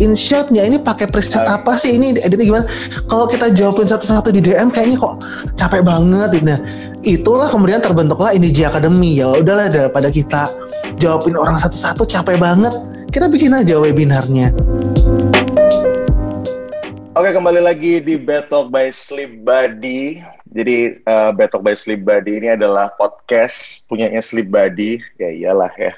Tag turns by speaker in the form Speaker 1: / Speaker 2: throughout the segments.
Speaker 1: in shotnya. Ini pakai preset
Speaker 2: Ah.
Speaker 1: apa sih? Ini editnya gimana? Kalau kita jawabin satu-satu di DM kayaknya kok capek banget. Nah itulah kemudian terbentuklah Indie Academy. Ya udahlah daripada kita jawabin orang satu-satu capek banget. Kita bikin aja webinarnya.
Speaker 2: Oke, kembali lagi di Betok by Sleep Buddy. Jadi uh, Betok by Sleep Buddy ini adalah podcast punyanya Sleep Buddy. Ya iyalah ya.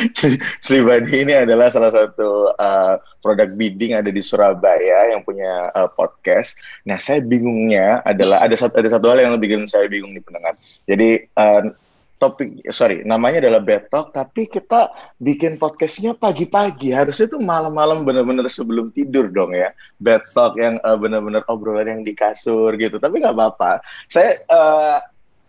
Speaker 2: Sleep Buddy ini adalah salah satu uh, produk bidding ada di Surabaya yang punya uh, podcast. Nah, saya bingungnya adalah ada satu ada satu hal yang bikin saya bingung nih pendengar. Jadi uh, topik sorry namanya adalah betok tapi kita bikin podcastnya pagi-pagi. Harusnya tuh malam-malam bener-bener sebelum tidur dong ya. Betok yang uh, bener-bener obrolan yang di kasur gitu. Tapi nggak apa-apa. Saya uh,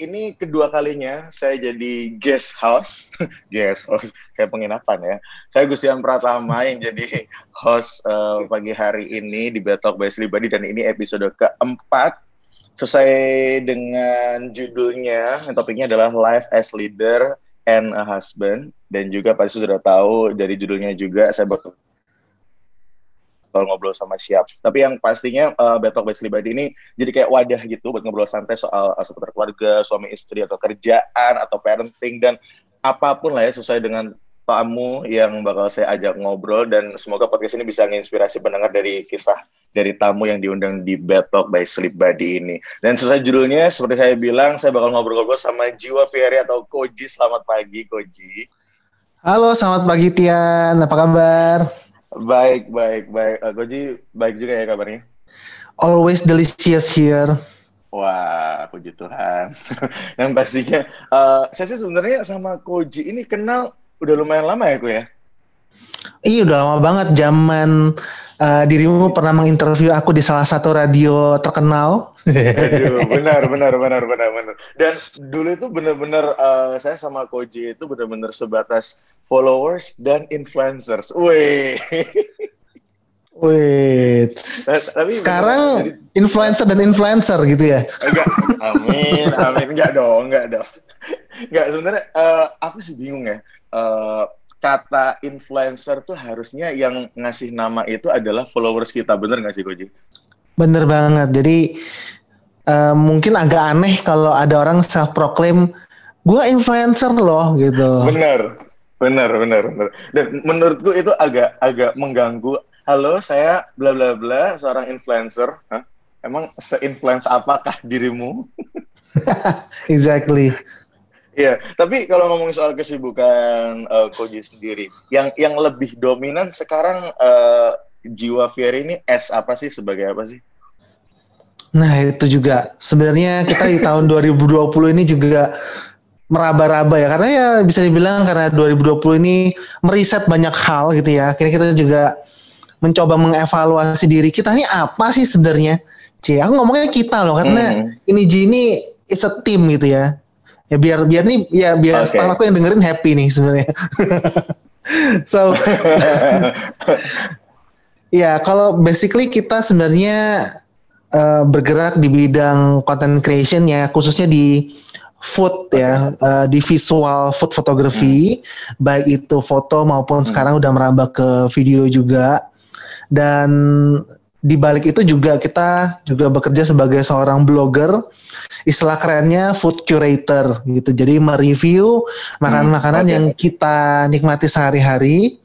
Speaker 2: ini kedua kalinya saya jadi guest house guest host kayak penginapan ya. Saya Gustian Pratama yang jadi host uh, pagi hari ini di Betok by Slibadi dan ini episode keempat sesuai dengan judulnya, topiknya adalah Life as Leader and a Husband. Dan juga pasti sudah tahu dari judulnya juga saya bakal ngobrol sama siap. Tapi yang pastinya uh, Betok by Slibadi ini jadi kayak wadah gitu buat ngobrol santai soal uh, seputar keluarga, suami istri atau kerjaan atau parenting dan apa pun lah ya sesuai dengan tamu yang bakal saya ajak ngobrol dan semoga podcast ini bisa menginspirasi pendengar dari kisah dari tamu yang diundang di Betok by Sleep Buddy ini. Dan sesuai judulnya, seperti saya bilang, saya bakal ngobrol-ngobrol sama Jiwa Fieri atau Koji. Selamat pagi, Koji.
Speaker 1: halo selamat pagi Tian apa kabar
Speaker 2: Baik, baik, baik. Uh, Koji, baik juga ya kabarnya?
Speaker 1: always delicious here
Speaker 2: Wah, puji Tuhan. Dan pastinya, uh, saya sih sebenarnya sama Koji ini kenal udah lumayan lama ya, Ko ya?
Speaker 1: Iya udah lama banget zaman uh, dirimu pernah menginterview aku di salah satu radio terkenal.
Speaker 2: Aduh, benar, benar, benar, benar, benar. Dan dulu itu benar-benar uh, saya sama Koji itu benar-benar sebatas followers dan influencers. Wih.
Speaker 1: Wait.
Speaker 2: Tapi
Speaker 1: Sekarang influencer dan influencer gitu ya?
Speaker 2: enggak, amin, amin, enggak dong, enggak dong. Enggak, sebenarnya uh, aku sih bingung ya. Uh, kata influencer tuh harusnya yang ngasih nama itu adalah followers kita, bener nggak sih Koji?
Speaker 1: Bener banget. Jadi uh, mungkin agak aneh kalau ada orang self proclaim gue influencer loh gitu.
Speaker 2: Benar, benar, benar, benar. Dan menurutku itu agak agak mengganggu. Halo, saya bla bla bla, seorang influencer. Hah? Emang se-influence apakah dirimu?
Speaker 1: exactly.
Speaker 2: Iya, tapi kalau ngomongin soal kesibukan uh, Koji sendiri, yang yang lebih dominan sekarang uh, jiwa Fieri ini S apa sih sebagai apa sih?
Speaker 1: Nah itu juga sebenarnya kita di tahun 2020 ini juga meraba-raba ya karena ya bisa dibilang karena 2020 ini meriset banyak hal gitu ya. Akhirnya kita juga mencoba mengevaluasi diri kita ini apa sih sebenarnya. Cie, aku ngomongnya kita loh karena
Speaker 2: Hmm.
Speaker 1: ini Gini it's a team gitu ya. Ya biar biar nih ya biar
Speaker 2: Oke.
Speaker 1: staff aku yang dengerin happy nih sebenarnya. so ya kalau basically kita sebenarnya eh, bergerak di bidang content creation ya khususnya di food ya eh, di visual food photography baik itu foto maupun sekarang udah merambah ke video juga dan di balik itu juga kita juga bekerja sebagai seorang blogger istilah kerennya food curator gitu jadi mereview makanan-makanan
Speaker 2: oke.
Speaker 1: yang kita nikmati sehari-hari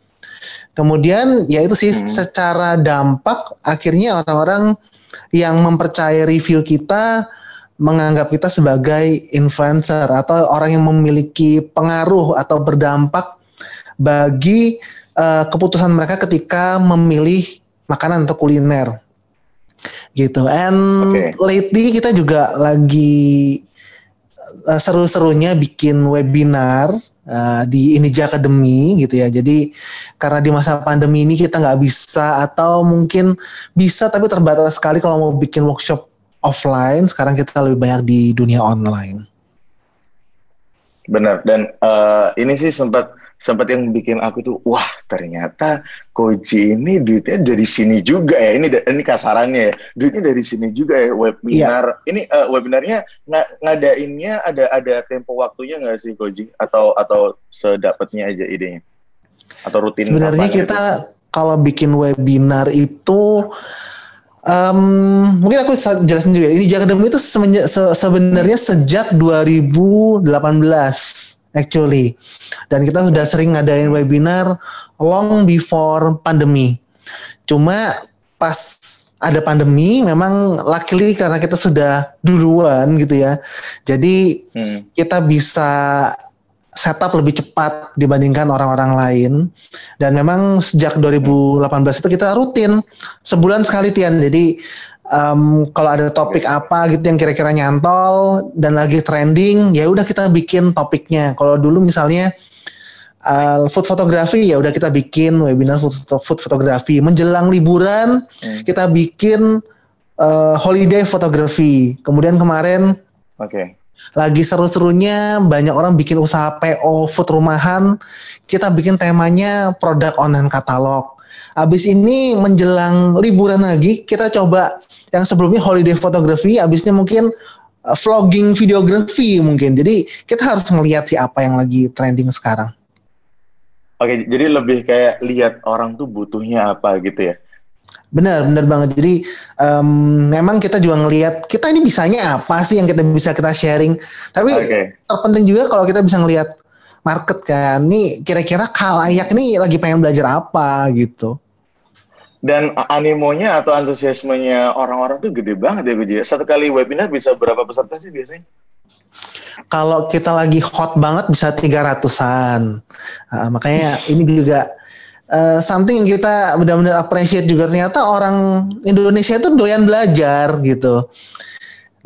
Speaker 1: kemudian ya itu sih
Speaker 2: Hmm.
Speaker 1: secara dampak akhirnya orang-orang yang mempercayai review kita menganggap kita sebagai influencer atau orang yang memiliki pengaruh atau berdampak bagi eh, keputusan mereka ketika memilih makanan atau kuliner gitu. And
Speaker 2: Oke.
Speaker 1: lately kita juga lagi eh, seru-serunya bikin webinar eh, di Inija Academy gitu ya. Jadi karena di masa pandemi ini kita nggak bisa atau mungkin bisa tapi terbatas sekali kalau mau bikin workshop offline. Sekarang kita lebih banyak di dunia online.
Speaker 2: Benar. Dan eh, ini sih sempat sempat yang bikin aku tuh wah ternyata Koji ini duitnya dari sini juga ya. Ini ini kasarannya ya. Duitnya dari sini juga ya webinar. Ini eh, webinarnya nga- ngadainnya ada ada tempo waktunya nggak sih Koji? Atau atau sedapatnya aja idenya? Atau rutin
Speaker 1: Sebenarnya kita kalau bikin webinar itu um, mungkin aku jelasin juga. Ini Jakademi itu se sebenarnya sejak 2018 actually. Dan kita sudah sering ngadain webinar long before pandemi. Cuma pas ada pandemi memang luckily karena kita sudah duluan gitu ya. Jadi hmm. kita bisa setup lebih cepat dibandingkan orang-orang lain dan memang sejak 2018 itu kita rutin sebulan sekali Tian jadi um, kalau ada topik apa gitu yang kira-kira nyantol dan lagi trending ya udah kita bikin topiknya. Kalau dulu misalnya uh, food fotografi ya udah kita bikin webinar food, food fotografi menjelang liburan hmm. kita bikin uh, holiday fotografi kemudian kemarin
Speaker 2: oke. okay.
Speaker 1: lagi seru-serunya banyak orang bikin usaha PO food rumahan. Kita bikin temanya produk online katalog. Abis ini menjelang liburan lagi kita coba yang sebelumnya holiday fotografi, abisnya mungkin uh, vlogging videografi mungkin. Jadi kita harus ngelihat sih apa yang lagi trending sekarang.
Speaker 2: Oke, jadi lebih kayak lihat orang tuh butuhnya apa gitu ya?
Speaker 1: Benar, benar banget. Jadi um, memang kita juga ngelihat kita ini bisanya apa sih yang kita bisa kita sharing. Tapi okay. terpenting juga kalau kita bisa ngelihat market kan. Nih kira-kira kalayak nih lagi pengen belajar apa gitu.
Speaker 2: Dan animonya atau antusiasmenya orang-orang tuh gede banget ya Guji. Satu kali webinar bisa berapa peserta sih biasanya?
Speaker 1: kalau kita lagi hot banget bisa tiga ratusan. Uh, makanya ini juga uh, something yang kita benar-benar appreciate juga ternyata orang Indonesia itu doyan belajar gitu.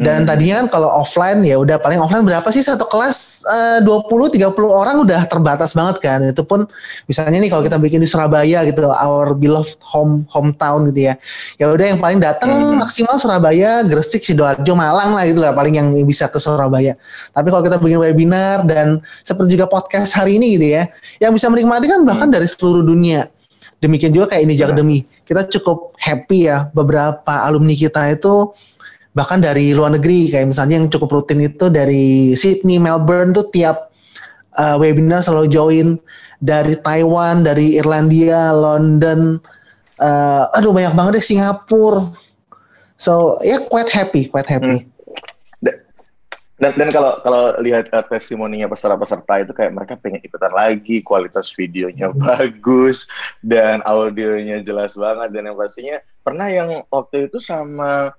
Speaker 1: Dan hmm. tadinya kan kalau offline ya udah paling offline berapa sih satu kelas uh, 20 30 orang udah terbatas banget kan. Itu pun misalnya nih kalau kita bikin di Surabaya gitu, our beloved home hometown gitu ya. Ya udah yang paling datang hmm. maksimal Surabaya, Gresik, Sidoarjo, Malang lah gitu lah paling yang bisa ke Surabaya. Tapi kalau kita bikin webinar dan seperti juga podcast hari ini gitu ya, yang bisa menikmati kan bahkan hmm. dari seluruh dunia. Demikian juga kayak ini Jakdemi. Kita cukup happy ya beberapa alumni kita itu bahkan dari luar negeri kayak misalnya yang cukup rutin itu dari Sydney, Melbourne tuh tiap uh, webinar selalu join dari Taiwan, dari Irlandia, London, uh, aduh banyak banget deh Singapura. So ya yeah, quite happy, quite happy. Hmm.
Speaker 2: Dan, dan kalau kalau lihat uh, testimoninya peserta-peserta itu kayak mereka pengen ikutan lagi, kualitas videonya hmm. bagus dan audionya jelas banget dan yang pastinya pernah yang waktu itu sama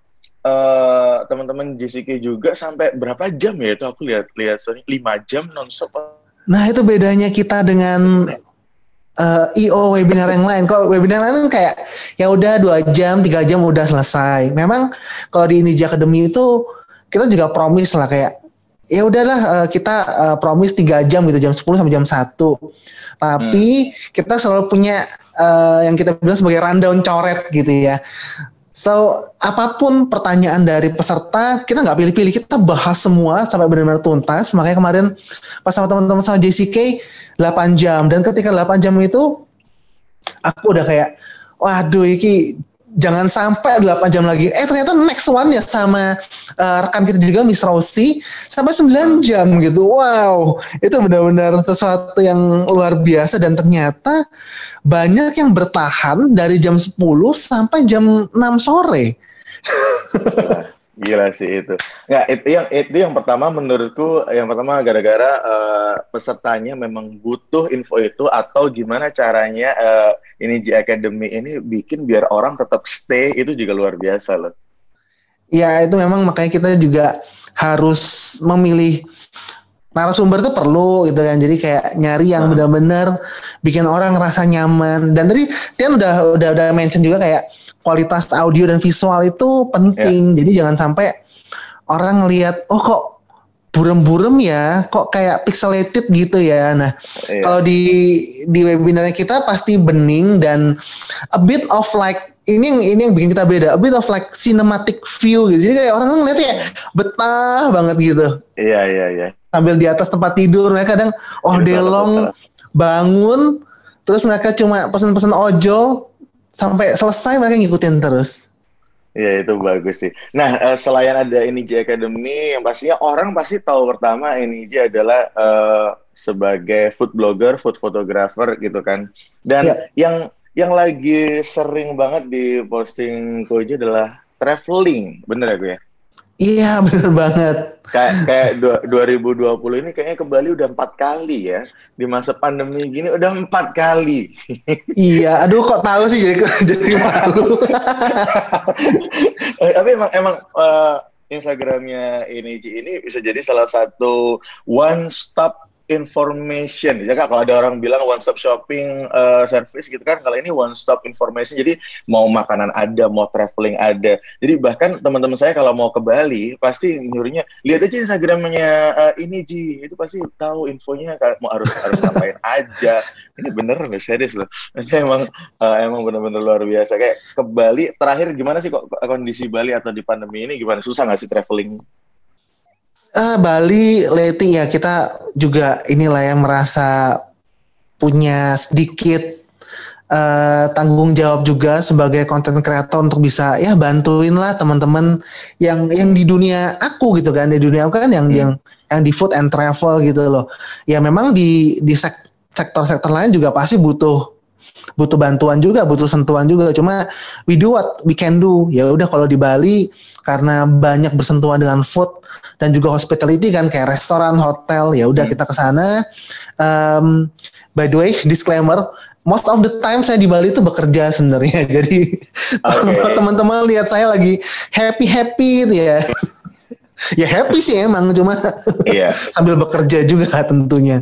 Speaker 2: uh, teman-teman JCK juga sampai berapa jam ya itu aku lihat lihat lima jam nonstop.
Speaker 1: Nah itu bedanya kita dengan uh, eh, IO webinar yang lain. Kalau webinar lain kan kayak ya udah dua jam tiga jam udah selesai. Memang kalau di Ninja Academy itu kita juga promise lah kayak ya udahlah uh, kita uh, promise tiga jam gitu jam 10 sampai jam satu. Tapi hmm. kita selalu punya uh, yang kita bilang sebagai rundown coret gitu ya. So, apa pun pertanyaan dari peserta, kita nggak pilih-pilih, kita bahas semua sampai benar-benar tuntas. Makanya kemarin pas sama teman-teman sama JCK 8 jam dan ketika 8 jam itu aku udah kayak waduh ini jangan sampai 8 jam lagi. Eh ternyata next one ya sama uh, rekan kita juga Miss Rosie sampai 9 jam gitu. Wow, itu benar-benar sesuatu yang luar biasa dan ternyata banyak yang bertahan dari jam 10 sampai jam 6 sore.
Speaker 2: Gila sih itu. Nggak, itu yang itu yang pertama menurutku yang pertama gara-gara uh, pesertanya memang butuh info itu atau gimana caranya uh, ini G Academy ini bikin biar orang tetap stay itu juga luar biasa loh.
Speaker 1: Ya, itu memang makanya kita juga harus memilih narasumber itu perlu gitu kan. Jadi kayak nyari yang nah. benar-benar bikin orang ngerasa nyaman. Dan tadi Tian udah udah udah mention juga kayak kualitas audio dan visual itu penting. Yeah. Jadi jangan sampai orang ngelihat oh kok burem-burem ya, kok kayak pixelated gitu ya. Nah, yeah. kalau di di webinarnya kita pasti bening dan a bit of like ini yang ini yang bikin kita beda, a bit of like cinematic view gitu. Jadi kayak orang ngeliat ya betah banget gitu.
Speaker 2: Iya iya iya.
Speaker 1: Sambil di atas tempat tidur mereka kadang oh delong bangun terus mereka cuma pesan-pesan ojol sampai selesai mereka ngikutin terus.
Speaker 2: Ya itu bagus sih. Nah uh, selain ada NIJ Academy, yang pastinya orang pasti tahu pertama NIJ adalah uh, sebagai food blogger, food photographer gitu kan. Dan ya. yang yang lagi sering banget di posting Koji adalah traveling, bener ya gue ya?
Speaker 1: Iya bener banget.
Speaker 2: Kayak kayak 2020 ini kayaknya ke Bali udah empat kali ya di masa pandemi gini udah empat kali.
Speaker 1: iya, aduh kok tahu sih jadi jadi malu.
Speaker 2: Eh, tapi emang emang uh, Instagramnya ini ini bisa jadi salah satu one stop information. Ya kak kalau ada orang bilang one stop shopping uh, service gitu kan kalau ini one stop information jadi mau makanan ada mau traveling ada. Jadi bahkan teman-teman saya kalau mau ke Bali pasti nyuruhnya lihat aja instagramnya uh, ini Ji. Itu pasti tahu infonya mau harus harus ngapain aja. Ini bener nih serius loh. Itu emang uh, emang bener-bener luar biasa. Kayak ke Bali terakhir gimana sih kok kondisi Bali atau di pandemi ini? Gimana? Susah nggak sih traveling
Speaker 1: Uh, Bali lately ya kita juga inilah yang merasa punya sedikit uh, tanggung jawab juga sebagai konten kreator untuk bisa ya bantuin lah teman-teman yang yang di dunia aku gitu kan di dunia aku kan yang hmm. yang yang di food and travel gitu loh ya memang di di sektor-sektor lain juga pasti butuh butuh bantuan juga, butuh sentuhan juga. Cuma we do what we can do. Ya udah kalau di Bali karena banyak bersentuhan dengan food dan juga hospitality kan kayak restoran, hotel, ya udah hmm. kita ke sana. Um, by the way, disclaimer, most of the time saya di Bali itu bekerja sebenarnya. Jadi okay. teman-teman lihat saya lagi happy happy gitu ya. ya happy sih emang cuma yeah. sambil bekerja juga tentunya.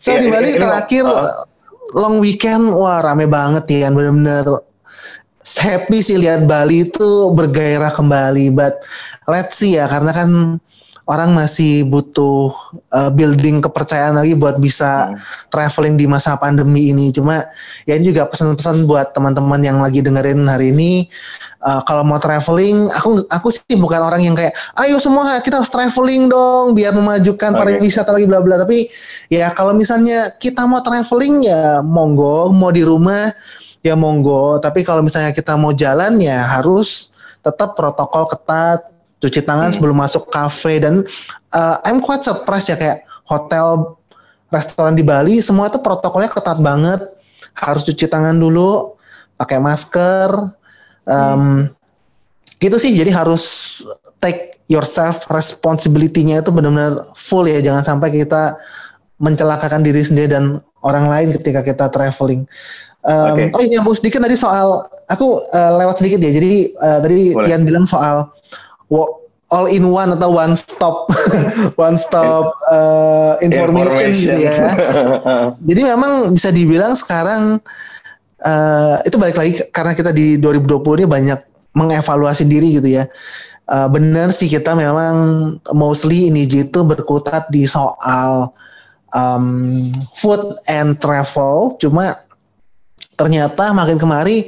Speaker 1: Saya yeah, di Bali terakhir uh, long weekend wah rame banget ya bener-bener happy sih lihat Bali itu bergairah kembali but let's see ya karena kan orang masih butuh uh, building kepercayaan lagi buat bisa hmm. traveling di masa pandemi ini. Cuma ya ini juga pesan-pesan buat teman-teman yang lagi dengerin hari ini. Uh, kalau mau traveling, aku aku sih bukan orang yang kayak, ayo semua kita harus traveling dong biar memajukan okay. pariwisata lagi bla bla. Tapi ya kalau misalnya kita mau traveling ya monggo, mau di rumah ya monggo. Tapi kalau misalnya kita mau jalan ya harus tetap protokol ketat cuci tangan hmm. sebelum masuk kafe dan uh, I'm quite surprised ya kayak hotel restoran di Bali semua itu protokolnya ketat banget harus cuci tangan dulu pakai masker um, hmm. gitu sih jadi harus take yourself responsibility-nya itu benar-benar full ya jangan sampai kita mencelakakan diri sendiri dan orang lain ketika kita traveling. Um, okay. Oh ini nyambung sedikit tadi soal aku uh, lewat sedikit ya. Jadi uh, tadi Tian bilang soal all in one atau one stop one stop uh, information, information. gitu ya. Jadi memang bisa dibilang sekarang uh, itu balik lagi karena kita di 2020 ini banyak mengevaluasi diri gitu ya. Uh, benar sih kita memang mostly ini itu berkutat di soal um, food and travel. Cuma ternyata makin kemari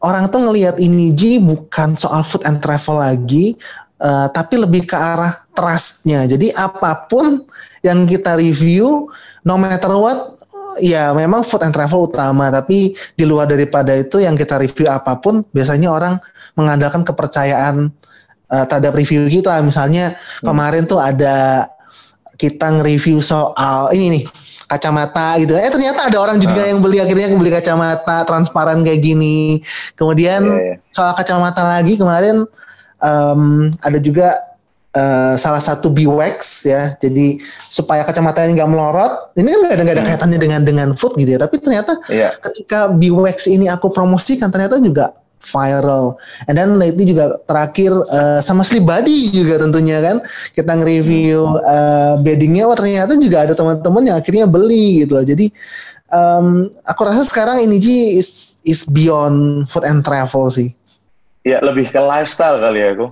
Speaker 1: orang tuh ngelihat ini Ji bukan soal food and travel lagi, uh, tapi lebih ke arah trustnya. Jadi apa pun yang kita review, no matter what, ya memang food and travel utama. Tapi di luar daripada itu yang kita review apa pun, biasanya orang mengandalkan kepercayaan uh, terhadap review kita. Misalnya hmm. kemarin tuh ada kita nge-review soal ini nih kacamata gitu. Eh ternyata ada orang juga uh. yang beli akhirnya beli kacamata transparan kayak gini. Kemudian yeah, yeah. soal kacamata lagi kemarin um, ada juga uh, salah satu biwax ya. Jadi supaya kacamata ini nggak melorot. Ini kan nggak ada, gak ada hmm. kaitannya dengan dengan food gitu ya. Tapi ternyata yeah. ketika biwax ini aku promosikan ternyata juga viral. And then lately juga terakhir uh, sama Sleep Body juga tentunya kan kita nge-review uh, beddingnya, wah ternyata juga ada teman-teman yang akhirnya beli gitu loh. Jadi um, aku rasa sekarang ini Ji is is beyond food and travel sih.
Speaker 2: Ya lebih ke lifestyle kali ya aku.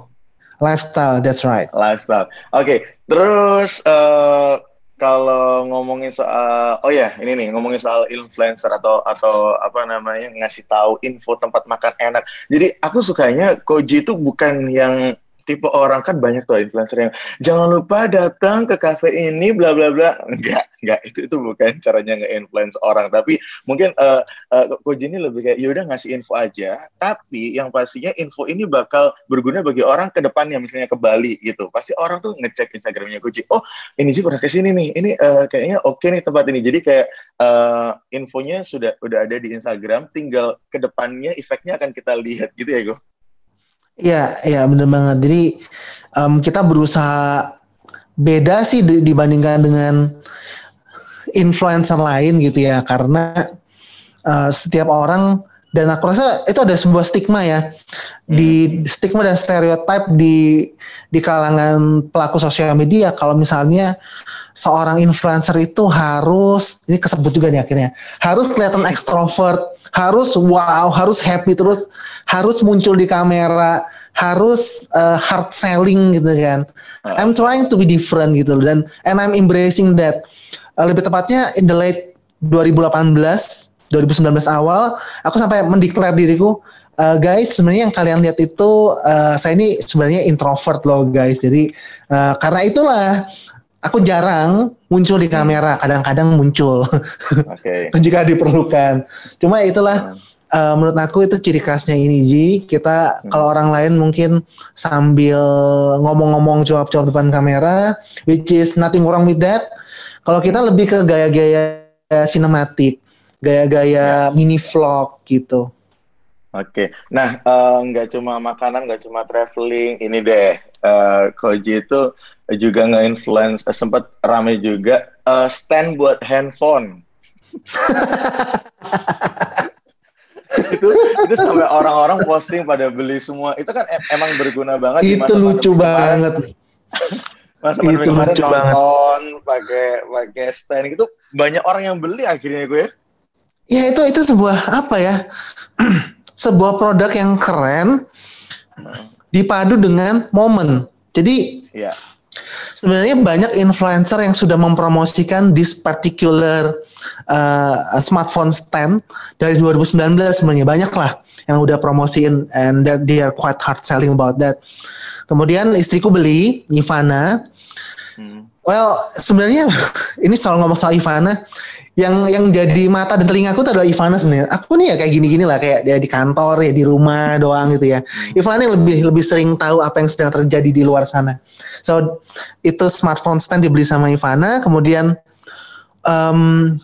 Speaker 1: Lifestyle, that's right.
Speaker 2: Lifestyle. Oke, okay. terus uh, kalau ngomongin soal oh ya ini nih ngomongin soal influencer atau atau apa namanya ngasih tahu info tempat makan enak. Jadi aku sukanya Koji itu bukan yang tipe orang kan banyak tuh influencer yang jangan lupa datang ke cafe ini bla bla bla. Enggak enggak. Itu itu bukan caranya nge-influence orang. Tapi mungkin uh, uh, Koji ini lebih kayak yaudah ngasih info aja. Tapi yang pastinya info ini bakal berguna bagi orang ke depannya misalnya ke Bali gitu. Pasti orang tuh ngecek Instagramnya Koji oh ini sih pernah ke sini nih. Ini uh, kayaknya oke okay nih tempat ini. Jadi kayak uh, infonya sudah udah ada di Instagram tinggal ke depannya efeknya akan kita lihat gitu ya Go
Speaker 1: Iya, iya bener banget. Jadi um, kita berusaha beda sih dibandingkan dengan influencer lain gitu ya, karena uh, setiap orang dan aku rasa itu ada sebuah stigma ya di hmm. stigma dan stereotip di di kalangan pelaku sosial media kalau misalnya seorang influencer itu harus ini kesebut juga nih akhirnya harus kelihatan ekstrovert harus wow harus happy terus harus muncul di kamera harus uh, hard selling gitu kan. Uh. I'm trying to be different gitu dan and I'm embracing that. Uh, lebih tepatnya in the late 2018 2019 awal aku sampai mendeklar diriku uh, guys sebenarnya yang kalian lihat itu uh, saya ini sebenarnya introvert loh guys. Jadi uh, karena itulah aku jarang muncul di kamera kadang-kadang muncul. Okay. jika diperlukan. Cuma itulah uh, menurut aku itu ciri khasnya ini Ji. Kita hmm. kalau orang lain mungkin sambil ngomong-ngomong jawab-jawab depan kamera which is nothing wrong with that. Kalau kita lebih ke gaya-gaya sinematik gaya-gaya mini vlog gitu.
Speaker 2: Oke, nah eh, nggak uh, cuma makanan, nggak cuma traveling, ini deh uh, Koji itu juga nge-influence, uh, sempat rame juga uh, stand buat handphone. itu itu sampai orang-orang posting pada beli semua. Itu kan emang berguna banget
Speaker 1: itu masa lucu banget.
Speaker 2: Masa itu lucu nonton pakai pakai stand itu banyak orang yang beli akhirnya gue. Ya
Speaker 1: itu itu sebuah apa ya sebuah produk yang keren dipadu dengan momen. Jadi ya. sebenarnya banyak influencer yang sudah mempromosikan this particular uh, smartphone stand dari 2019 sebenarnya. Banyak lah yang udah promosiin and that they are quite hard selling about that. Kemudian istriku beli Ivana. Hmm. well sebenarnya ini soal ngomong soal Ivana yang yang jadi mata dan telinga aku adalah Ivana sebenarnya. Aku nih ya kayak gini-gini lah kayak dia di kantor ya di rumah doang gitu ya. Ivana yang lebih lebih sering tahu apa yang sedang terjadi di luar sana. So itu smartphone stand dibeli sama Ivana, kemudian um,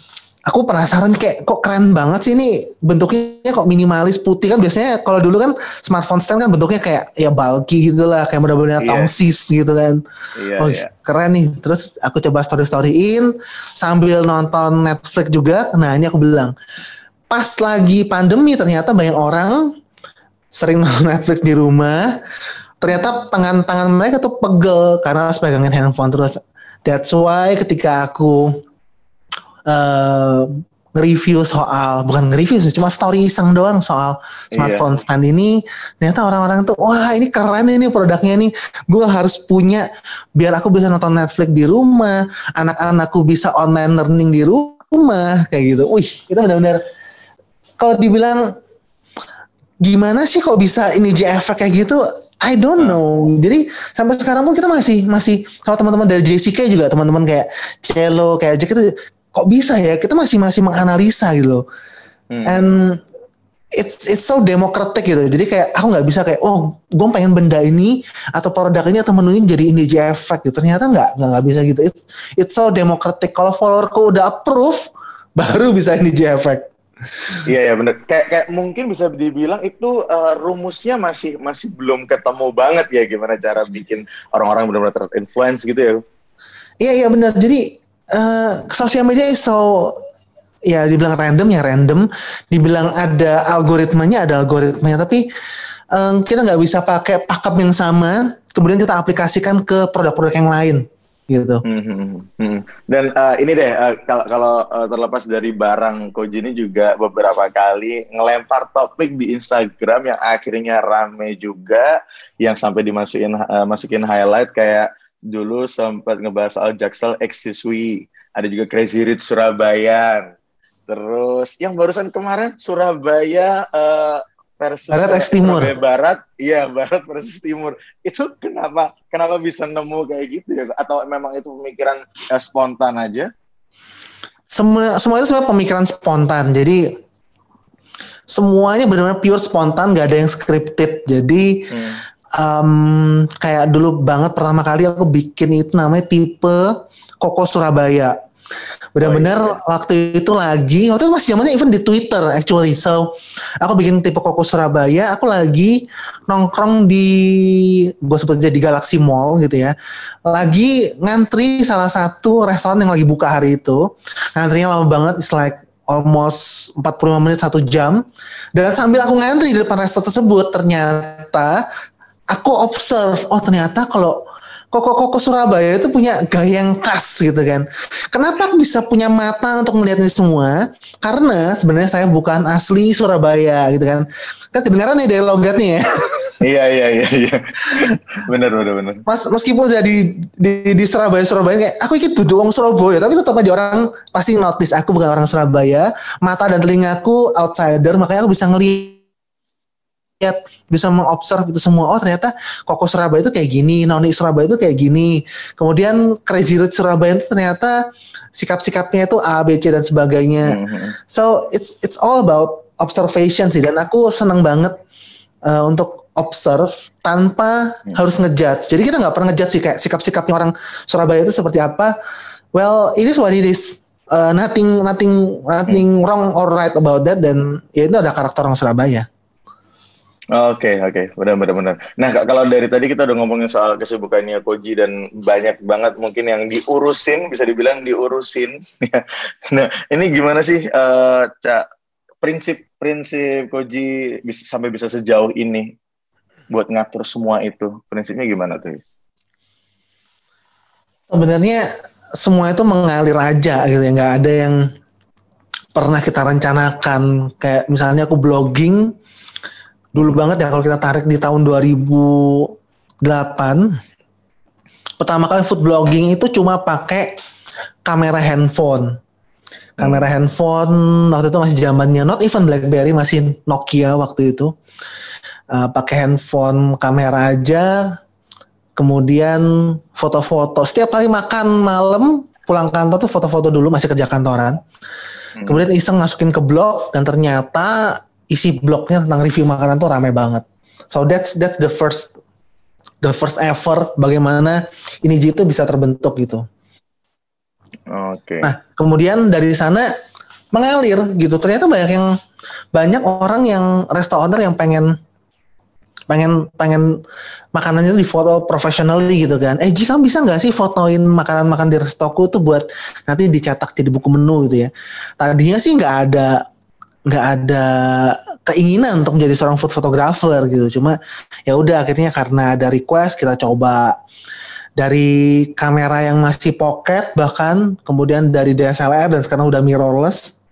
Speaker 1: aku penasaran kayak kok keren banget sih ini bentuknya kok minimalis putih kan? Biasanya kalau dulu kan smartphone stand kan bentuknya kayak ya bulky gitu lah kayak benar-benar yeah. tongsis gitu kan. Yeah, oh yeah. keren nih. Terus aku coba story storyin sambil nonton Netflix juga. Nah ini aku bilang pas lagi pandemi ternyata banyak orang sering nonton Netflix di rumah. Ternyata tangan-tangan mereka tuh pegel karena harus pegangin handphone terus. That's why ketika aku uh, nge-review soal bukan nge-review cuma story iseng doang soal smartphone iya. stand ini. Ternyata orang-orang tuh wah ini keren ini produknya nih. Gue harus punya biar aku bisa nonton Netflix di rumah anak-anakku bisa online learning di rumah kayak gitu. Wih itu benar-benar kalau dibilang gimana sih kok bisa ini JF kayak gitu? I don't know. Jadi sampai sekarang pun kita masih masih kalau teman-teman dari JCK juga teman-teman kayak Cello kayak Jack itu kok bisa ya kita masih masih menganalisa gitu loh hmm. and it's it's so democratic gitu jadi kayak aku nggak bisa kayak oh gue pengen benda ini atau produk ini atau menu ini jadi indie effect gitu ternyata nggak nggak bisa gitu it's it's so democratic kalau followerku udah approve baru bisa indie effect
Speaker 2: Iya ya benar. Kayak kayak mungkin bisa dibilang itu uh, rumusnya masih masih belum ketemu banget ya gimana cara bikin orang-orang benar-benar terinfluence gitu ya.
Speaker 1: Iya iya benar. Jadi uh, sosial media is so ya dibilang random ya random, dibilang ada algoritmanya ada algoritmanya, tapi um, kita nggak bisa pakai pakem yang sama, kemudian kita aplikasikan ke produk-produk yang lain gitu. Hmm. hmm.
Speaker 2: Dan uh, ini deh uh, kalau kalau uh, terlepas dari barang Koji ini juga beberapa kali ngelempar topik di Instagram yang akhirnya rame juga, yang sampai dimasukin uh, masukin highlight kayak dulu sempat ngebahas soal Jaksel X siswi, ada juga Crazy Rich Surabaya. Terus yang barusan kemarin Surabaya uh, versus
Speaker 1: Barat X Timur.
Speaker 2: Surabaya Barat, iya Barat versus Timur. Itu kenapa kenapa bisa nemu kayak gitu ya? Atau memang itu pemikiran eh, spontan aja?
Speaker 1: Semua semua itu semua pemikiran spontan. Jadi semuanya benar-benar pure spontan, nggak ada yang scripted. Jadi
Speaker 2: Hmm.
Speaker 1: Um, kayak dulu banget pertama kali aku bikin itu namanya tipe Koko Surabaya. Benar-benar
Speaker 2: Oh, iya.
Speaker 1: waktu itu lagi, waktu itu masih zamannya even di Twitter actually. So, aku bikin tipe Koko Surabaya, aku lagi nongkrong di gue sebut aja di Galaxy Mall gitu ya. Lagi ngantri salah satu restoran yang lagi buka hari itu. Ngantrinya lama banget, it's like almost 45 menit satu jam. Dan sambil aku ngantri di depan restoran tersebut, ternyata aku observe, oh ternyata kalau koko-koko Surabaya itu punya gaya yang khas gitu kan. Kenapa aku bisa punya mata untuk melihat ini semua? Karena sebenarnya saya bukan asli Surabaya gitu kan. Kan kedengaran nih dari logatnya ya.
Speaker 2: iya iya iya iya. bener bener bener.
Speaker 1: Mas meskipun udah di di, di Surabaya Surabaya kayak aku ikut duduk orang Surabaya tapi tetap aja orang pasti notice aku bukan orang Surabaya. Mata dan telingaku outsider makanya aku bisa ngelihat bisa mengobserv itu semua oh ternyata Koko Surabaya itu kayak gini Noni Surabaya itu kayak gini. Kemudian Crazy Rich Surabaya itu ternyata sikap-sikapnya itu A B C dan sebagainya.
Speaker 2: Mhm.
Speaker 1: so it's it's all about observation sih dan aku senang banget uh, untuk observe tanpa harus ngejudge. Jadi kita nggak pernah ngejudge sih kayak sikap-sikapnya orang Surabaya itu seperti apa. Well it is what it is. Uh, nothing nothing nothing wrong or right about that dan ya itu ada karakter orang Surabaya
Speaker 2: Oke oke benar benar benar. Nah kalau dari tadi kita udah ngomongin soal kesibukannya Koji dan banyak banget mungkin yang diurusin bisa dibilang diurusin. nah ini gimana sih eh Cak prinsip prinsip Koji bisa sampai bisa sejauh ini buat ngatur semua itu prinsipnya gimana tuh?
Speaker 1: sebenarnya semua itu mengalir aja gitu ya nggak ada yang pernah kita rencanakan kayak misalnya aku blogging dulu banget ya kalau kita tarik di tahun 2008 pertama kali food blogging itu cuma pakai kamera handphone. Kamera handphone waktu itu masih zamannya not even BlackBerry masih Nokia waktu itu. Uh, pakai handphone kamera aja kemudian foto-foto. Setiap kali makan malam pulang kantor tuh foto-foto dulu masih kerja kantoran.
Speaker 2: Hmm.
Speaker 1: kemudian iseng masukin ke blog dan ternyata isi blognya tentang review makanan tuh ramai banget so that's that's the first the first ever bagaimana ini itu bisa terbentuk gitu
Speaker 2: Oke.
Speaker 1: Nah, kemudian dari sana mengalir gitu. Ternyata banyak yang banyak orang yang restoran yang pengen pengen pengen makanannya itu difoto professionally gitu kan. Eh, Ji kamu bisa nggak sih fotoin makanan-makan di restoku tuh buat nanti dicetak jadi buku menu gitu ya. Tadinya sih nggak ada nggak ada keinginan untuk menjadi seorang food photographer gitu. Cuma ya udah akhirnya karena ada request kita coba dari kamera yang masih pocket bahkan kemudian dari DSLR dan sekarang udah mirrorless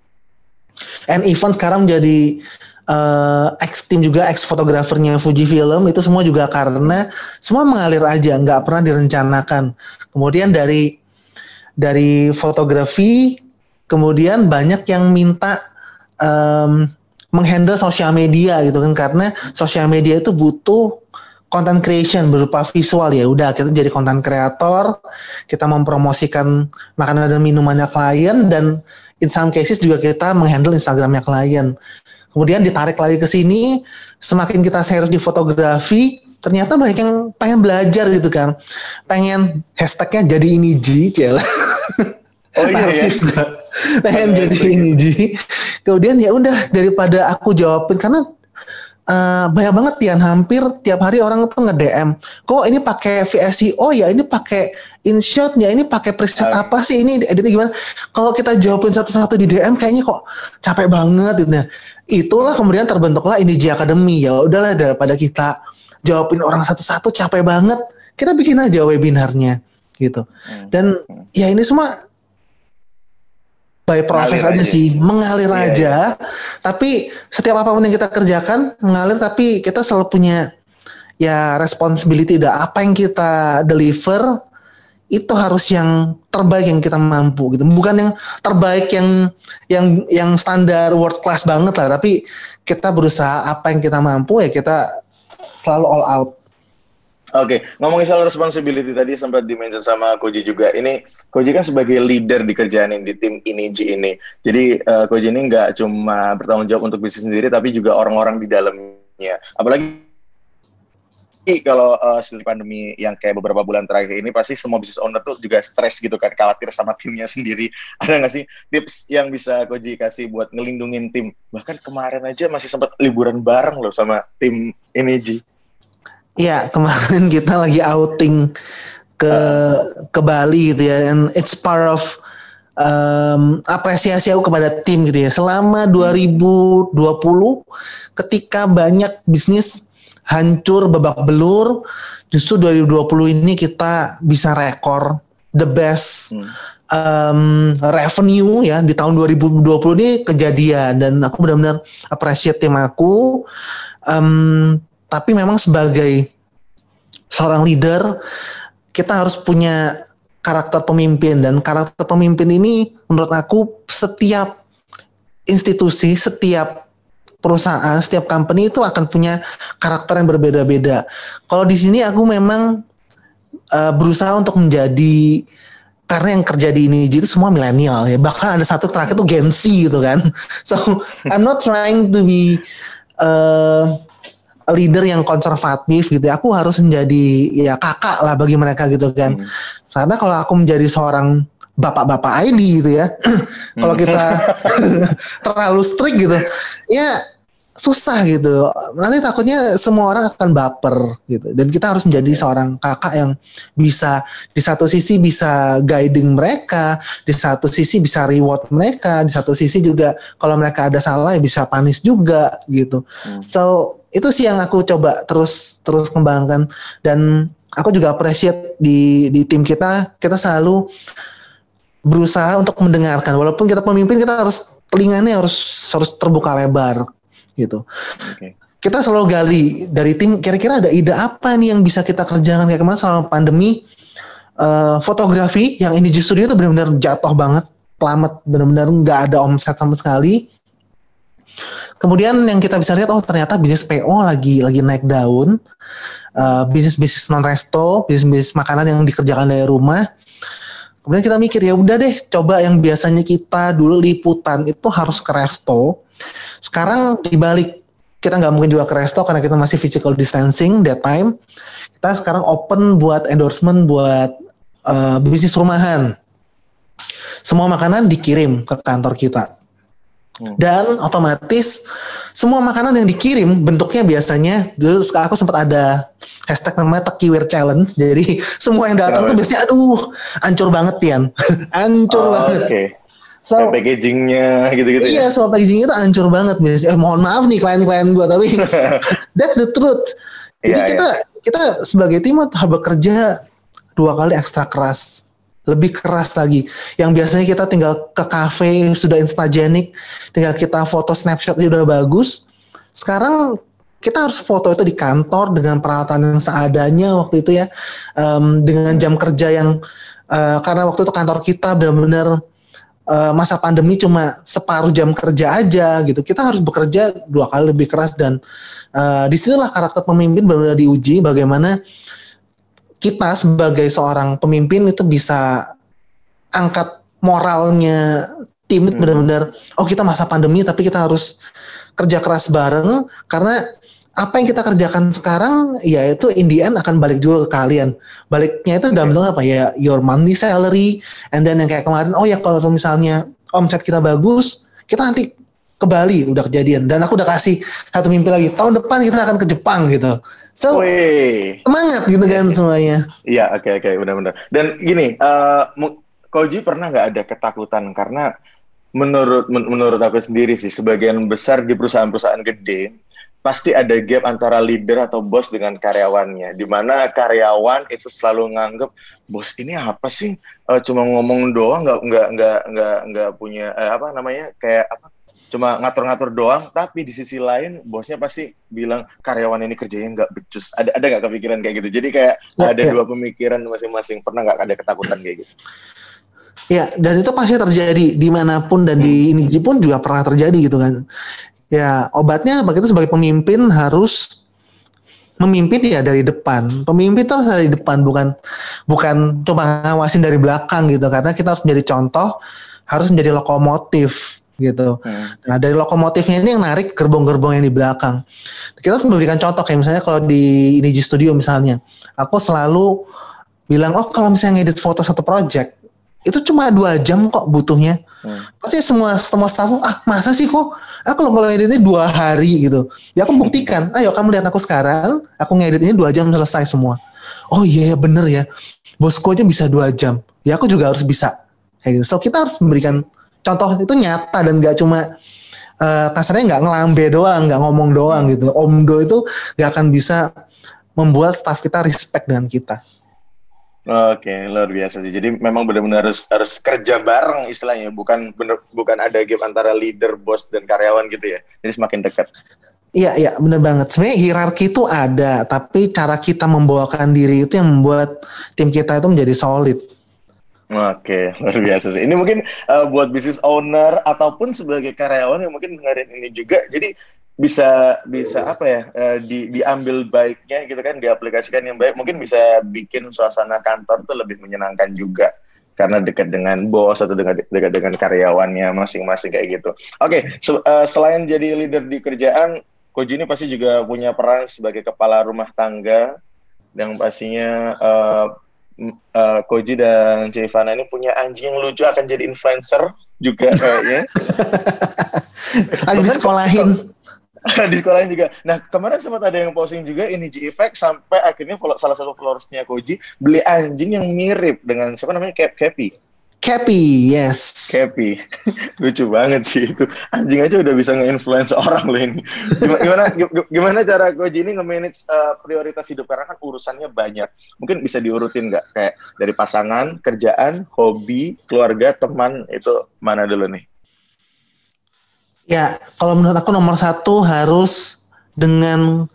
Speaker 1: and even sekarang jadi eh, ex tim juga ex fotografernya Fujifilm itu semua juga karena semua mengalir aja nggak pernah direncanakan kemudian dari dari fotografi kemudian banyak yang minta em, menghandle sosial media gitu kan. Karena sosial media itu butuh content creation berupa visual ya. Udah kita jadi content creator kita mempromosikan makanan dan minumannya klien dan in some cases juga kita menghandle Instagramnya klien. Kemudian ditarik lagi ke sini semakin kita serius di fotografi ternyata banyak yang pengen belajar gitu kan. Pengen hashtagnya jadi ini Cel.
Speaker 2: Oh iya ya.
Speaker 1: Pengen jadi ini Ji kemudian ya udah daripada aku jawabin karena eh, banyak banget Tian. Hampir tiap hari orang tuh nge DM kok ini pakai VSI oh ya? Ini pakai InShot ya? Ini pakai preset
Speaker 2: Ah.
Speaker 1: apa sih? Ini editnya gimana? Kalau kita jawabin satu-satu di DM kayaknya kok capek banget gitu. Nah itulah kemudian terbentuklah ini Ji Academy. Ya udahlah daripada kita jawabin orang satu-satu capek banget kita bikin aja webinarnya gitu.
Speaker 2: Hmm.
Speaker 1: dan ya ini semua by proses aja,
Speaker 2: aja.
Speaker 1: sih mengalir
Speaker 2: Iya,
Speaker 1: aja. tapi setiap apa pun yang kita kerjakan mengalir tapi kita selalu punya ya responsibility dah. Apa yang kita deliver itu harus yang terbaik yang kita mampu gitu. Bukan yang terbaik yang yang yang standar world class banget lah. Tapi kita berusaha apa yang kita mampu ya kita selalu all out.
Speaker 2: Oke, okay. ngomongin soal responsibility tadi sempat dimention sama Koji juga. Ini Koji kan sebagai leader di kerjaan di tim ini G ini. Jadi uh, Koji ini nggak cuma bertanggung jawab untuk bisnis sendiri, tapi juga orang-orang di dalamnya. Apalagi kalau uh, setelah pandemi yang kayak beberapa bulan terakhir ini pasti semua business owner tuh juga stres gitu kan, khawatir sama timnya sendiri. Ada nggak sih tips yang bisa Koji kasih buat ngelindungin tim? Bahkan kemarin aja masih sempat liburan bareng loh sama tim ini G.
Speaker 1: Iya, kemarin kita lagi outing ke ke Bali gitu ya, and it's part of um, apresiasi aku kepada tim gitu ya. Selama 2020 ketika banyak bisnis hancur babak belur, justru 2020 ini kita bisa rekor the best hmm. um, revenue ya di tahun 2020 ini kejadian dan aku benar-benar appreciate tim aku. Um, tapi memang sebagai seorang leader kita harus punya karakter pemimpin dan karakter pemimpin ini menurut aku setiap institusi, setiap perusahaan, setiap company itu akan punya karakter yang berbeda-beda. Kalau di sini aku memang uh, berusaha untuk menjadi karena yang kerja di ini itu semua milenial ya. Bahkan ada satu terakhir tuh Gen Z gitu kan. So I'm not trying to be uh, leader yang konservatif gitu ya, aku harus menjadi ya kakak lah bagi mereka gitu kan hmm. karena kalau aku menjadi seorang bapak-bapak ID gitu ya kalau kita hmm. terlalu strict gitu ya susah gitu. Nanti takutnya semua orang akan baper gitu. Dan kita harus menjadi seorang kakak yang bisa di satu sisi bisa guiding mereka, di satu sisi bisa reward mereka, di satu sisi juga kalau mereka ada salah ya bisa panis juga gitu. Hmm. So itu sih yang aku coba terus terus kembangkan dan aku juga appreciate di di tim kita kita selalu berusaha untuk mendengarkan walaupun kita pemimpin kita harus telinganya harus harus terbuka lebar gitu. Okay. Kita selalu gali dari tim kira-kira ada ide apa nih yang bisa kita kerjakan kayak kemarin selama pandemi uh, fotografi yang ini justru itu benar-benar jatuh banget, pelamat benar-benar nggak ada omset sama sekali. Kemudian yang kita bisa lihat oh ternyata bisnis PO lagi lagi naik daun. Uh, bisnis bisnis non resto, bisnis bisnis makanan yang dikerjakan dari rumah. Kemudian kita mikir ya udah deh coba yang biasanya kita dulu liputan itu harus ke resto sekarang dibalik kita nggak mungkin juga ke resto karena kita masih physical distancing that time. Kita sekarang open buat endorsement buat uh, bisnis rumahan. Semua makanan dikirim ke kantor kita. Hmm. Dan otomatis semua makanan yang dikirim bentuknya biasanya dulu aku sempat ada hashtag namanya Tekiwir Challenge. Jadi semua yang datang tuh biasanya aduh hancur banget Tian. hancur oh, banget. Okay.
Speaker 2: So, packagingnya gitu-gitu
Speaker 1: iya, ya? Soal packagingnya itu hancur banget. Eh, mohon maaf nih klien-klien gue, tapi that's the truth. Jadi yeah, kita yeah. kita sebagai tim harus bekerja dua kali ekstra keras, lebih keras lagi. Yang biasanya kita tinggal ke cafe sudah instagenik, tinggal kita foto snapshot udah bagus. Sekarang kita harus foto itu di kantor dengan peralatan yang seadanya waktu itu ya, um, dengan jam kerja yang uh, karena waktu itu kantor kita benar-benar uh, masa pandemi cuma separuh jam kerja aja gitu. Kita harus bekerja dua kali lebih keras dan uh, di sinilah karakter pemimpin benar-benar diuji bagaimana kita sebagai seorang pemimpin itu bisa angkat moralnya tim hmm. benar-benar oh kita masa pandemi tapi kita harus kerja keras bareng karena apa yang kita kerjakan sekarang ya itu in the end akan balik juga ke kalian. Baliknya itu dalam bentuk apa ya your monthly salary and then yang kayak kemarin oh ya kalau misalnya omset kita bagus, kita nanti ke Bali udah kejadian dan aku udah kasih satu mimpi lagi tahun depan kita akan ke Jepang gitu. So Wih. semangat gitu kan semuanya.
Speaker 2: Iya oke okay, oke okay, benar-benar. Dan gini, uh, Koji pernah nggak ada ketakutan karena menurut men menurut aku sendiri sih sebagian besar di perusahaan-perusahaan gede pasti ada gap antara leader atau bos dengan karyawannya. Di mana karyawan itu selalu nganggep bos ini apa sih? Uh, cuma ngomong doang nggak nggak nggak nggak nggak punya uh, apa namanya kayak apa cuma ngatur-ngatur doang. Tapi di sisi lain bosnya pasti bilang karyawan ini kerjanya nggak becus. Ada ada nggak kepikiran kayak gitu? Jadi kayak ya, ada ya. dua pemikiran masing-masing. Pernah nggak ada ketakutan kayak gitu?
Speaker 1: Ya, dan itu pasti terjadi di mana pun dan hmm. di ini pun juga pernah terjadi gitu kan ya obatnya begitu sebagai pemimpin harus memimpin ya dari depan. Pemimpin itu harus dari depan bukan bukan cuma ngawasin dari belakang gitu karena kita harus menjadi contoh, harus menjadi lokomotif gitu. Hmm. Nah dari lokomotifnya ini yang narik gerbong-gerbong yang di belakang. Kita harus memberikan contoh kayak misalnya kalau di ini Studio misalnya, aku selalu bilang oh kalau misalnya ngedit foto satu project itu cuma dua jam kok butuhnya. Hmm. Pasti semua semua staff ah masa sih kok aku kalau ngeditnya dua hari gitu. Ya aku buktikan, ayo kamu lihat aku sekarang, aku ngeditnya dua jam selesai semua. Oh iya yeah, bener ya, bosku aja bisa dua jam. Ya aku juga harus bisa. Kayak gitu. So kita harus memberikan contoh itu nyata dan gak cuma uh, kasarnya nggak ngelambe doang, nggak ngomong doang gitu. Omdo itu gak akan bisa membuat staff kita respect dengan kita.
Speaker 2: Oke, luar biasa sih. Jadi memang benar-benar harus harus kerja bareng istilahnya, bukan bener, bukan ada game antara leader, bos dan karyawan gitu ya. Jadi semakin dekat.
Speaker 1: Iya, iya, benar banget. Sebenarnya hierarki itu ada, tapi cara kita membawakan diri itu yang membuat tim kita itu menjadi solid.
Speaker 2: Oke, luar biasa sih. Ini mungkin uh, buat business owner ataupun sebagai karyawan yang mungkin dengerin ini juga. Jadi bisa bisa apa ya uh, di, diambil baiknya gitu kan diaplikasikan yang baik mungkin bisa bikin suasana kantor tuh lebih menyenangkan juga karena dekat dengan bos atau dengan dekat dengan karyawannya masing-masing kayak gitu. Oke, okay, uh, selain jadi leader di kerjaan, Koji ini pasti juga punya peran sebagai kepala rumah tangga yang pastinya uh, uh, Koji dan Cevana ini punya anjing yang lucu akan jadi influencer juga kayaknya.
Speaker 1: Lagi disekolahin.
Speaker 2: di sekolahnya juga. Nah kemarin sempat ada yang posting juga ini G Effect sampai akhirnya salah satu followersnya Koji beli anjing yang mirip dengan siapa namanya Cap Cappy.
Speaker 1: Cappy, yes.
Speaker 2: Cappy, lucu banget sih itu. Anjing aja udah bisa nge-influence orang loh ini. Gimana gimana, gimana cara Koji ini nge-manage uh, prioritas hidup karena kan urusannya banyak. Mungkin bisa diurutin nggak kayak dari pasangan, kerjaan, hobi, keluarga, teman itu mana dulu nih?
Speaker 1: Ya, kalau menurut aku nomor satu harus dengan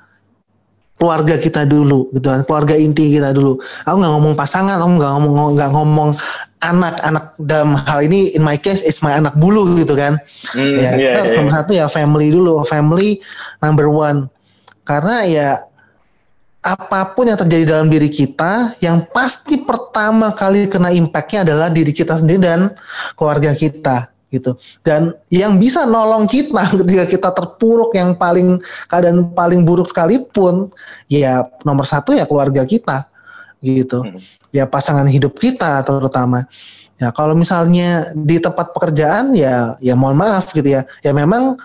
Speaker 1: keluarga kita dulu gitu kan keluarga inti kita dulu. Aku nggak ngomong pasangan aku nggak ngomong nggak ngomong anak anak dalam hal ini in my case is my anak bulu gitu kan. Mm, ya yeah, yeah, nomor satu ya family dulu family number one. Karena ya apa pun yang terjadi dalam diri kita yang pasti pertama kali kena impactnya adalah diri kita sendiri dan keluarga kita gitu. Dan yang bisa nolong kita ketika kita terpuruk yang paling keadaan paling buruk sekalipun ya nomor satu ya keluarga kita gitu. Hmm. ya pasangan hidup kita terutama. Ya kalau misalnya di tempat pekerjaan ya ya mohon maaf gitu ya. Ya memang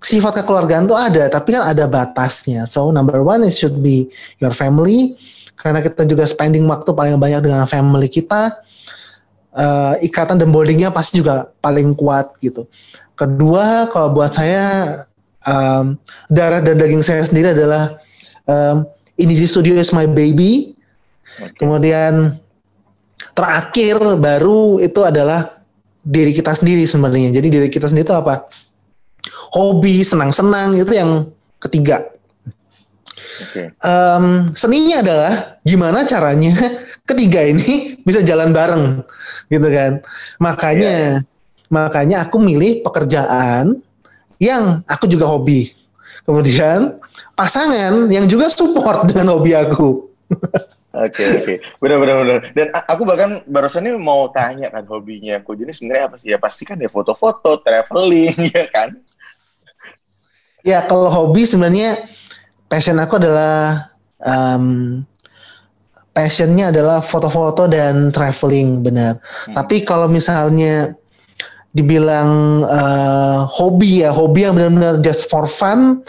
Speaker 1: sifat kekeluargaan tuh ada tapi kan ada batasnya. So number one it should be your family. Karena kita juga spending waktu paling banyak dengan family kita uh, ikatan dan bondingnya pasti juga paling kuat gitu. Kedua, kalau buat saya um, darah dan daging saya sendiri adalah um, ini di studio is my baby. Okay. Kemudian terakhir baru itu adalah diri kita sendiri sebenarnya. Jadi diri kita sendiri itu apa? Hobi, senang-senang itu yang ketiga. Okay. Um, seninya adalah gimana caranya ketiga ini bisa jalan bareng gitu kan. Makanya yeah. makanya aku milih pekerjaan yang aku juga hobi. Kemudian pasangan yang juga support dengan hobi aku.
Speaker 2: Oke oke, benar benar benar. Dan aku bahkan barusan ini mau tanya kan hobinya aku. Jadi sebenarnya apa sih? Ya pasti kan ya foto-foto, traveling, ya kan?
Speaker 1: Ya kalau hobi sebenarnya passion aku adalah um, passionnya adalah foto-foto dan traveling benar. Hmm. Tapi kalau misalnya dibilang uh, hobi ya, hobi yang benar-benar just for fun,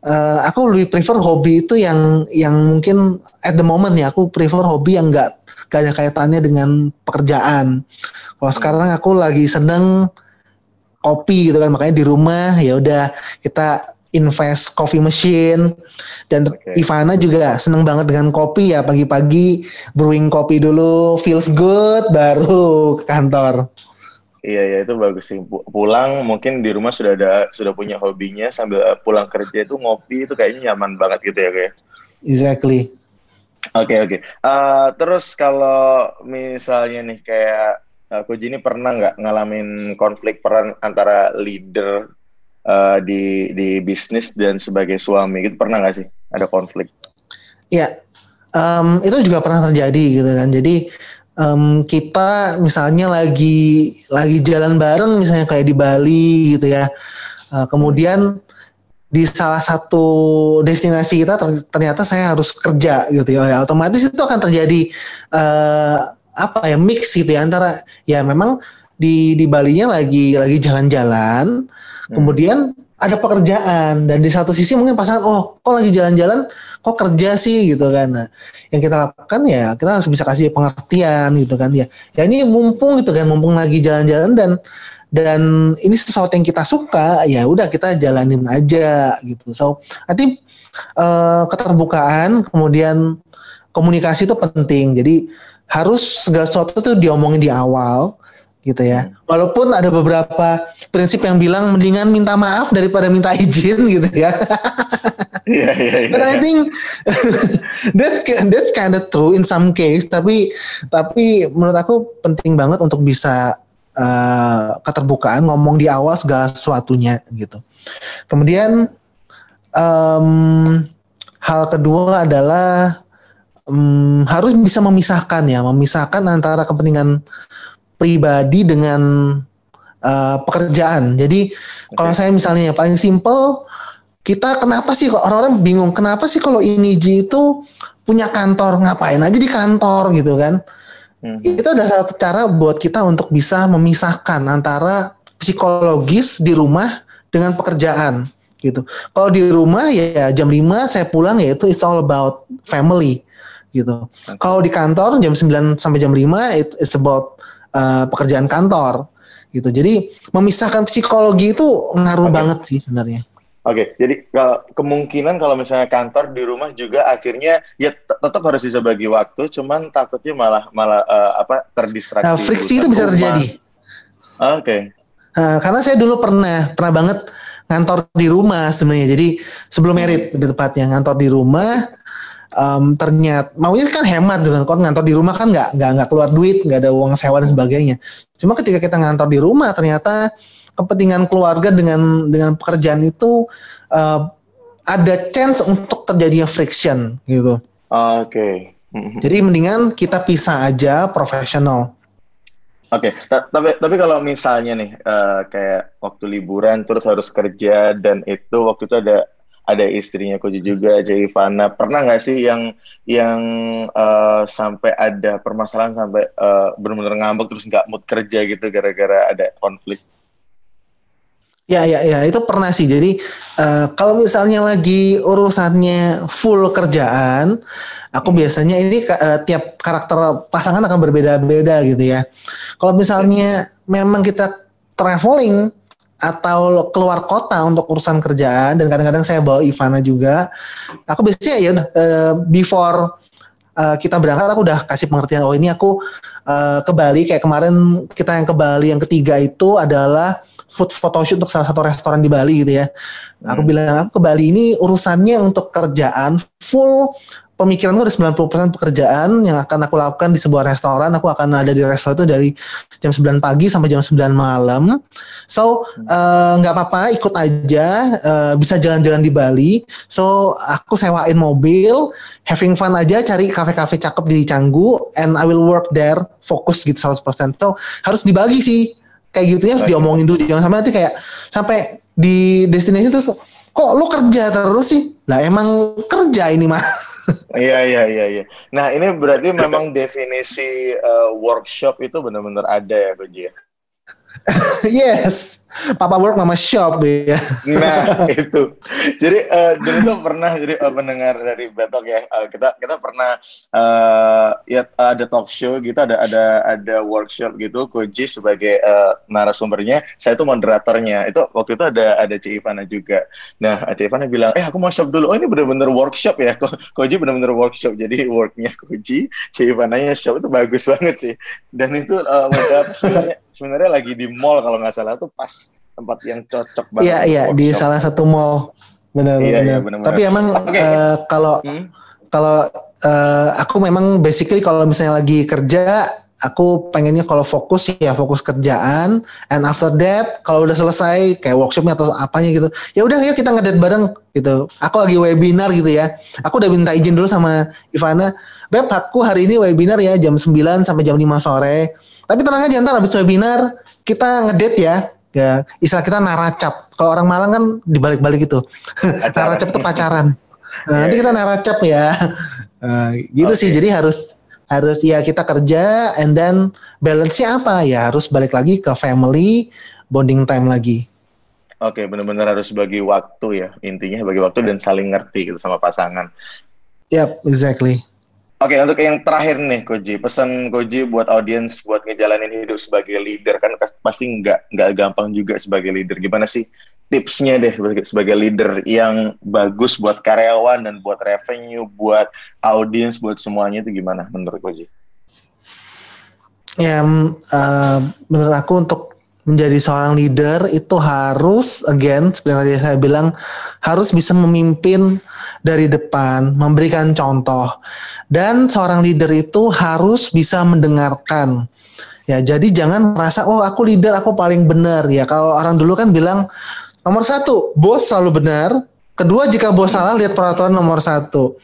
Speaker 1: uh, aku lebih prefer hobi itu yang yang mungkin at the moment ya aku prefer hobi yang enggak gak ada kaitannya dengan pekerjaan. Kalau hmm. sekarang aku lagi seneng kopi gitu kan, makanya di rumah ya udah kita invest coffee machine dan okay. Ivana juga seneng banget dengan kopi ya pagi-pagi brewing kopi dulu feels good baru ke kantor.
Speaker 2: Iya ya itu bagus sih pulang mungkin di rumah sudah ada sudah punya hobinya sambil pulang kerja itu ngopi itu kayaknya nyaman banget gitu ya kayak.
Speaker 1: Exactly.
Speaker 2: Oke okay, oke. Okay. Uh, terus kalau misalnya nih kayak uh, Koji ini pernah nggak ngalamin konflik peran antara leader uh, di di bisnis dan sebagai suami gitu pernah nggak sih ada konflik?
Speaker 1: Ya, um, itu juga pernah terjadi gitu kan. Jadi um, kita misalnya lagi lagi jalan bareng misalnya kayak di Bali gitu ya. Uh, kemudian di salah satu destinasi kita ternyata saya harus kerja gitu ya. Otomatis itu akan terjadi uh, apa ya mix gitu ya antara ya memang di di Balinya lagi lagi jalan-jalan. Kemudian ada pekerjaan dan di satu sisi mungkin pasangan oh kok lagi jalan-jalan kok kerja sih gitu kan. Nah, yang kita lakukan ya kita harus bisa kasih pengertian gitu kan ya. Ya ini mumpung gitu kan mumpung lagi jalan-jalan dan dan ini sesuatu yang kita suka ya udah kita jalanin aja gitu. So nanti uh, keterbukaan kemudian komunikasi itu penting. Jadi harus segala sesuatu itu diomongin di awal gitu ya walaupun ada beberapa prinsip yang bilang mendingan minta maaf daripada minta izin gitu ya
Speaker 2: yeah, yeah, yeah.
Speaker 1: But I think that that's kind of true in some case. Tapi tapi menurut aku penting banget untuk bisa uh, keterbukaan ngomong di awal segala sesuatunya gitu. Kemudian um, hal kedua adalah um, harus bisa memisahkan ya, memisahkan antara kepentingan pribadi dengan uh, pekerjaan. Jadi okay. kalau saya misalnya yang paling simple kita kenapa sih orang-orang bingung kenapa sih kalau ini itu punya kantor ngapain aja di kantor gitu kan Hmm. Itu adalah satu cara buat kita untuk bisa memisahkan antara psikologis di rumah dengan pekerjaan gitu. Kalau di rumah ya jam 5 saya pulang ya itu it's all about family gitu. Okay. Kalau di kantor jam 9 sampai jam 5 it, it's about uh, pekerjaan kantor gitu. Jadi memisahkan psikologi itu ngaruh okay. banget sih sebenarnya.
Speaker 2: Oke, jadi kalau kemungkinan kalau misalnya kantor di rumah juga akhirnya ya tetap harus bisa bagi waktu, cuman takutnya malah malah uh, apa terdistraksi. Nah,
Speaker 1: friksi itu bisa rumah. terjadi.
Speaker 2: Oke. Okay.
Speaker 1: Uh, karena saya dulu pernah pernah banget ngantor di rumah sebenarnya. Jadi sebelum merit lebih tepatnya ngantor di rumah. Um, ternyata maunya kan hemat gitu kan ngantor di rumah kan nggak nggak nggak keluar duit nggak ada uang sewa dan sebagainya cuma ketika kita ngantor di rumah ternyata kepentingan keluarga dengan dengan pekerjaan itu uh, ada chance untuk terjadinya friction gitu.
Speaker 2: Oke. Okay.
Speaker 1: Jadi mendingan kita pisah aja profesional.
Speaker 2: Oke, okay. tapi tapi kalau misalnya nih uh, kayak waktu liburan terus harus kerja dan itu waktu itu ada ada istrinya Koji juga, Jay Ivana. Pernah nggak sih yang yang uh, sampai ada permasalahan sampai uh, benar-benar ngambek terus nggak mood kerja gitu gara-gara ada konflik?
Speaker 1: Ya, ya, ya, itu pernah sih. Jadi uh, kalau misalnya lagi urusannya full kerjaan, aku biasanya ini uh, tiap karakter pasangan akan berbeda-beda gitu ya. Kalau misalnya memang kita traveling atau keluar kota untuk urusan kerjaan dan kadang-kadang saya bawa Ivana juga, aku biasanya ya uh, before uh, kita berangkat aku udah kasih pengertian oh ini aku uh, ke Bali kayak kemarin kita yang ke Bali yang ketiga itu adalah food photoshoot untuk salah satu restoran di Bali gitu ya. Hmm. Aku bilang aku ke Bali ini urusannya untuk kerjaan full pemikiran gue ada 90% pekerjaan yang akan aku lakukan di sebuah restoran. Aku akan ada di restoran itu dari jam 9 pagi sampai jam 9 malam. So eh, nggak uh, apa-apa ikut aja uh, bisa jalan-jalan di Bali. So aku sewain mobil, having fun aja cari kafe-kafe cakep di Canggu and I will work there fokus gitu 100%. So harus dibagi sih kayak gitu ya harus diomongin dulu jangan sampai nanti kayak sampai di destinasi itu kok lu kerja terus sih lah emang kerja ini mah
Speaker 2: iya iya iya iya. Nah ini berarti memang definisi uh, workshop itu benar-benar ada ya Koji ya
Speaker 1: yes, Papa work, Mama shop ya.
Speaker 2: Nah itu. Jadi uh, jadi itu pernah jadi uh, pendengar dari Betok ya. Uh, kita kita pernah uh, ya ada talk show gitu, ada ada ada workshop gitu. Koji sebagai uh, narasumbernya, saya itu moderatornya. Itu waktu itu ada ada Ci Ivana juga. Nah Ci Ivana bilang, eh aku mau shop dulu. Oh ini benar-benar workshop ya. Ko Koji benar-benar workshop. Jadi worknya Koji, Ci Ivana shop itu bagus banget sih. Dan itu uh, sebenarnya sebenarnya lagi di mall kalau nggak salah tuh pas tempat yang cocok banget.
Speaker 1: Iya iya di salah satu mall. Benar iya, iya benar. Tapi emang okay. uh, eh, kalau hmm? kalau uh, aku memang basically kalau misalnya lagi kerja aku pengennya kalau fokus ya fokus kerjaan and after that kalau udah selesai kayak workshopnya atau apanya gitu ya udah yuk kita ngedate bareng gitu aku lagi webinar gitu ya aku udah minta izin dulu sama Ivana Beb aku hari ini webinar ya jam 9 sampai jam 5 sore tapi tenang aja ntar habis webinar kita ngedate ya. Ya istilah kita naracap. Kalau orang Malang kan dibalik-balik itu naracap itu pacaran. Nah, nanti kita naracap ya. Uh, gitu okay. sih jadi harus harus ya kita kerja and then balance-nya apa? Ya harus balik lagi ke family bonding time lagi.
Speaker 2: Oke, okay, benar-benar harus bagi waktu ya intinya bagi waktu dan saling ngerti gitu sama pasangan.
Speaker 1: Yep, exactly.
Speaker 2: Oke, okay, untuk yang terakhir nih, Koji, pesan Koji buat audiens buat ngejalanin hidup sebagai leader kan pasti nggak nggak gampang juga sebagai leader. Gimana sih tipsnya deh sebagai leader yang bagus buat karyawan dan buat revenue, buat audiens, buat semuanya itu gimana menurut Koji?
Speaker 1: Ya, uh, menurut aku untuk menjadi seorang leader itu harus again seperti yang saya bilang harus bisa memimpin dari depan, memberikan contoh. Dan seorang leader itu harus bisa mendengarkan. Ya, jadi jangan merasa oh aku leader, aku paling benar ya. Kalau orang dulu kan bilang nomor satu, bos selalu benar, Kedua, jika bos salah, lihat peraturan nomor satu.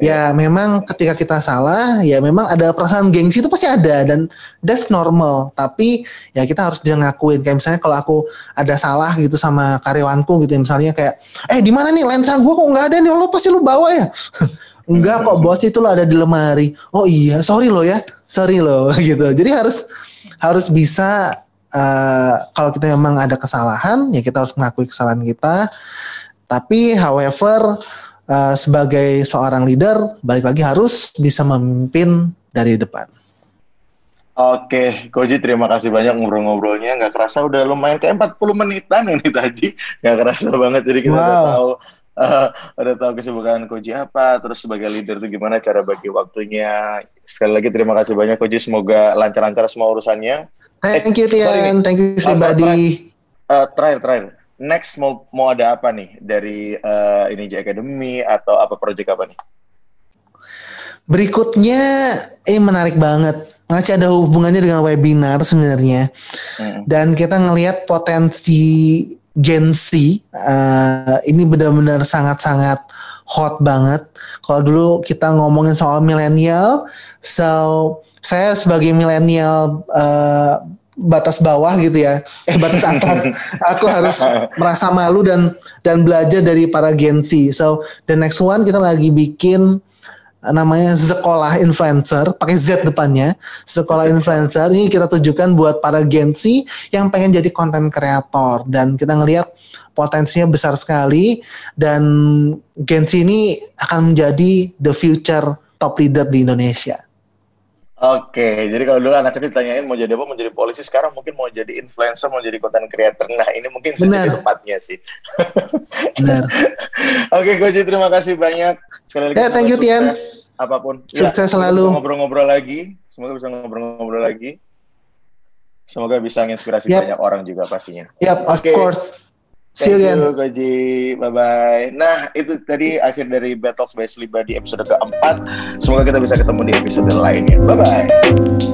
Speaker 1: Ya, memang ketika kita salah, ya memang ada perasaan gengsi itu pasti ada dan that's normal. Tapi ya kita harus bisa ngakuin. Kayak misalnya kalau aku ada salah gitu sama karyawanku gitu, misalnya kayak, eh di mana nih lensa gue kok nggak ada nih? Lo pasti lo bawa ya? Enggak kok bos itu lo ada di lemari. Oh iya, sorry lo ya, sorry lo gitu. Jadi harus harus bisa uh, kalau kita memang ada kesalahan, ya kita harus mengakui kesalahan kita tapi however uh, sebagai seorang leader balik lagi harus bisa memimpin dari depan.
Speaker 2: Oke, Koji terima kasih banyak ngobrol-ngobrolnya. Nggak kerasa udah lumayan kayak 40 menitan ini tadi. Nggak kerasa banget. Jadi kita wow. udah tahu uh, udah tahu kesibukan Koji apa, terus sebagai leader itu gimana cara bagi waktunya. Sekali lagi terima kasih banyak Koji. Semoga lancar-lancar semua urusannya.
Speaker 1: Thank you Tian, thank you everybody.
Speaker 2: Uh, terakhir, terakhir next mau mau ada apa nih dari uh, ini Academy atau apa proyek apa nih?
Speaker 1: Berikutnya ini menarik banget. Masih ada hubungannya dengan webinar sebenarnya. Hmm. Dan kita ngelihat potensi Gen Z uh, ini benar-benar sangat-sangat hot banget. Kalau dulu kita ngomongin soal milenial, so saya sebagai milenial uh, batas bawah gitu ya. Eh batas atas. Aku harus merasa malu dan dan belajar dari para Gen Z. So the next one kita lagi bikin namanya sekolah influencer pakai Z depannya. Sekolah influencer. Ini kita tujukan buat para Gen Z yang pengen jadi konten kreator. Dan kita ngelihat potensinya besar sekali. Dan Gen Z ini akan menjadi the future top leader di Indonesia.
Speaker 2: Oke, jadi kalau dulu anak kecil ditanyain mau jadi apa, mau jadi polisi, sekarang mungkin mau jadi influencer, mau jadi content creator. Nah, ini mungkin bisa jadi tempatnya sih. Benar. Oke, Koji, terima kasih banyak.
Speaker 1: Sekali lagi. Ya, thank you, Tian.
Speaker 2: Apa pun.
Speaker 1: Sukses ya, selalu.
Speaker 2: Ngobrol-ngobrol lagi. Semoga bisa ngobrol-ngobrol lagi. Semoga bisa menginspirasi yep. banyak orang juga pastinya.
Speaker 1: Yap, okay. of course.
Speaker 2: See you again. Koji. Bye-bye. Nah, itu tadi akhir dari Battle by Sliba di episode keempat. Semoga kita bisa ketemu di episode lainnya. Bye-bye.